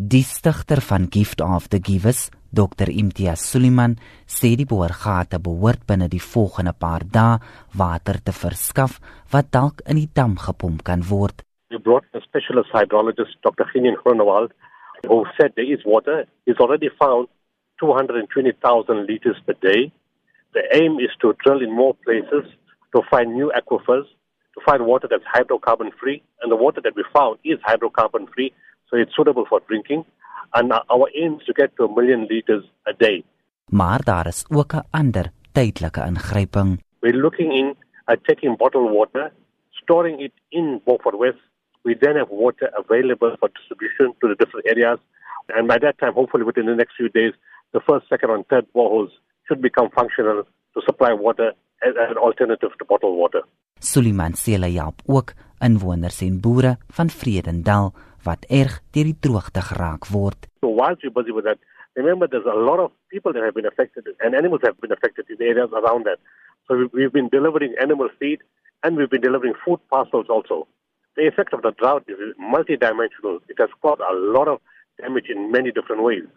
Die stigter van Gift of the Givers, Dr Imtiaz Suliman, sê die boorgate behoort binne die volgende paar dae water te verskaf wat dalk in die dam gepomp kan word. We brought a specialist hydrologist, Dr. Ginian Groenewald, who said there is water. He's already found 220,000 liters per day. The aim is to drill in more places to find new aquifers, to find water that's hydrocarbon free. And the water that we found is hydrocarbon free, so it's suitable for drinking. And our aim is to get to a million liters a day. Maar daar is ook 'n ander tydelike ingryping. We're looking in at taking bottled water, storing it in Beaufort West. We then have water available for distribution to the different areas. And by that time, hopefully within the next few days, the first, second, and third boreholes should become functional to supply water as, as an alternative to bottled water. Suliman help ook inwoners en boere van Vredendal wat erg deur die droogte geraak word. So whilst we're busy with that, remember there's a lot of people that have been affected and animals have been affected in the areas around that. So we've been delivering animal feed and we've been delivering food parcels also. The effect of the drought is multidimensional. It has caused a lot of damage in many different ways.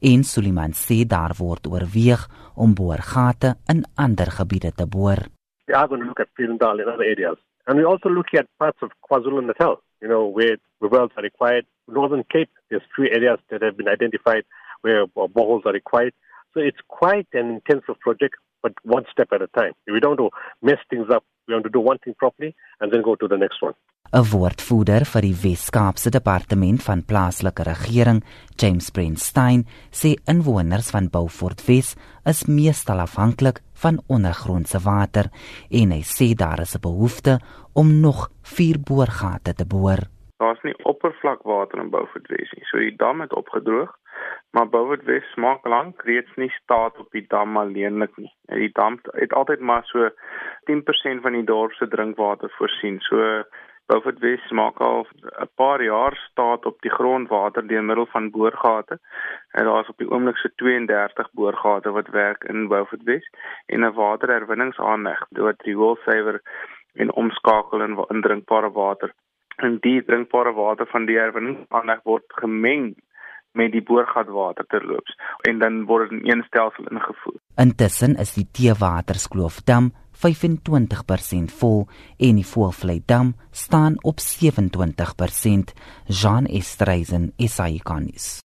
En Suliman sê daar word oorweeg om boorgate in ander gebiede te boor. We are going to look at Pirindal in other areas. And we're also looking at parts of KwaZulu-Natal, you know, where wells are required. Northern Cape, there's three areas that have been identified where boreholes are required. So it's quite an intensive project, but one step at a time. We don't want to mess things up. We want to do one thing properly and then go to the next one. 'n Woordvoerder vir die Wes-Kaapse Departement van Plaaslike Regering, James Brandstein, sê inwoners van Beaufort Wes is meestal afhanklik van ondergrondse water en hy sê daar is 'n behoefte om nog vier boorgate te boor. Daar's nie oppervlakwater in Beaufort Wes nie, so die dam het opgedroog, maar Beaufort Wes maak lank reeds nie staat op die dam alleenlik nie. Die dam het altyd maar so 10% van die dorp se drinkwater voorsien. So Beaufort Wes maak al 'n paar jaar staat op die grondwater deur middel van boorgate. En daar is op die oomblik so 32 boorgate wat werk in Beaufort Wes en 'n waterherwinningsaanleg wat rioolsuiwer en omskakel in drinkbare water. En die drinkbare water van die herwinningsaanleg word gemeng met die boorgatwater terloops en dan word dit in een stelsel ingevoer. Intussen is die Teewaterskloofdam 25% vol en die Voelvlei dam staan op 27%. Jean Estreisen, SAICanis.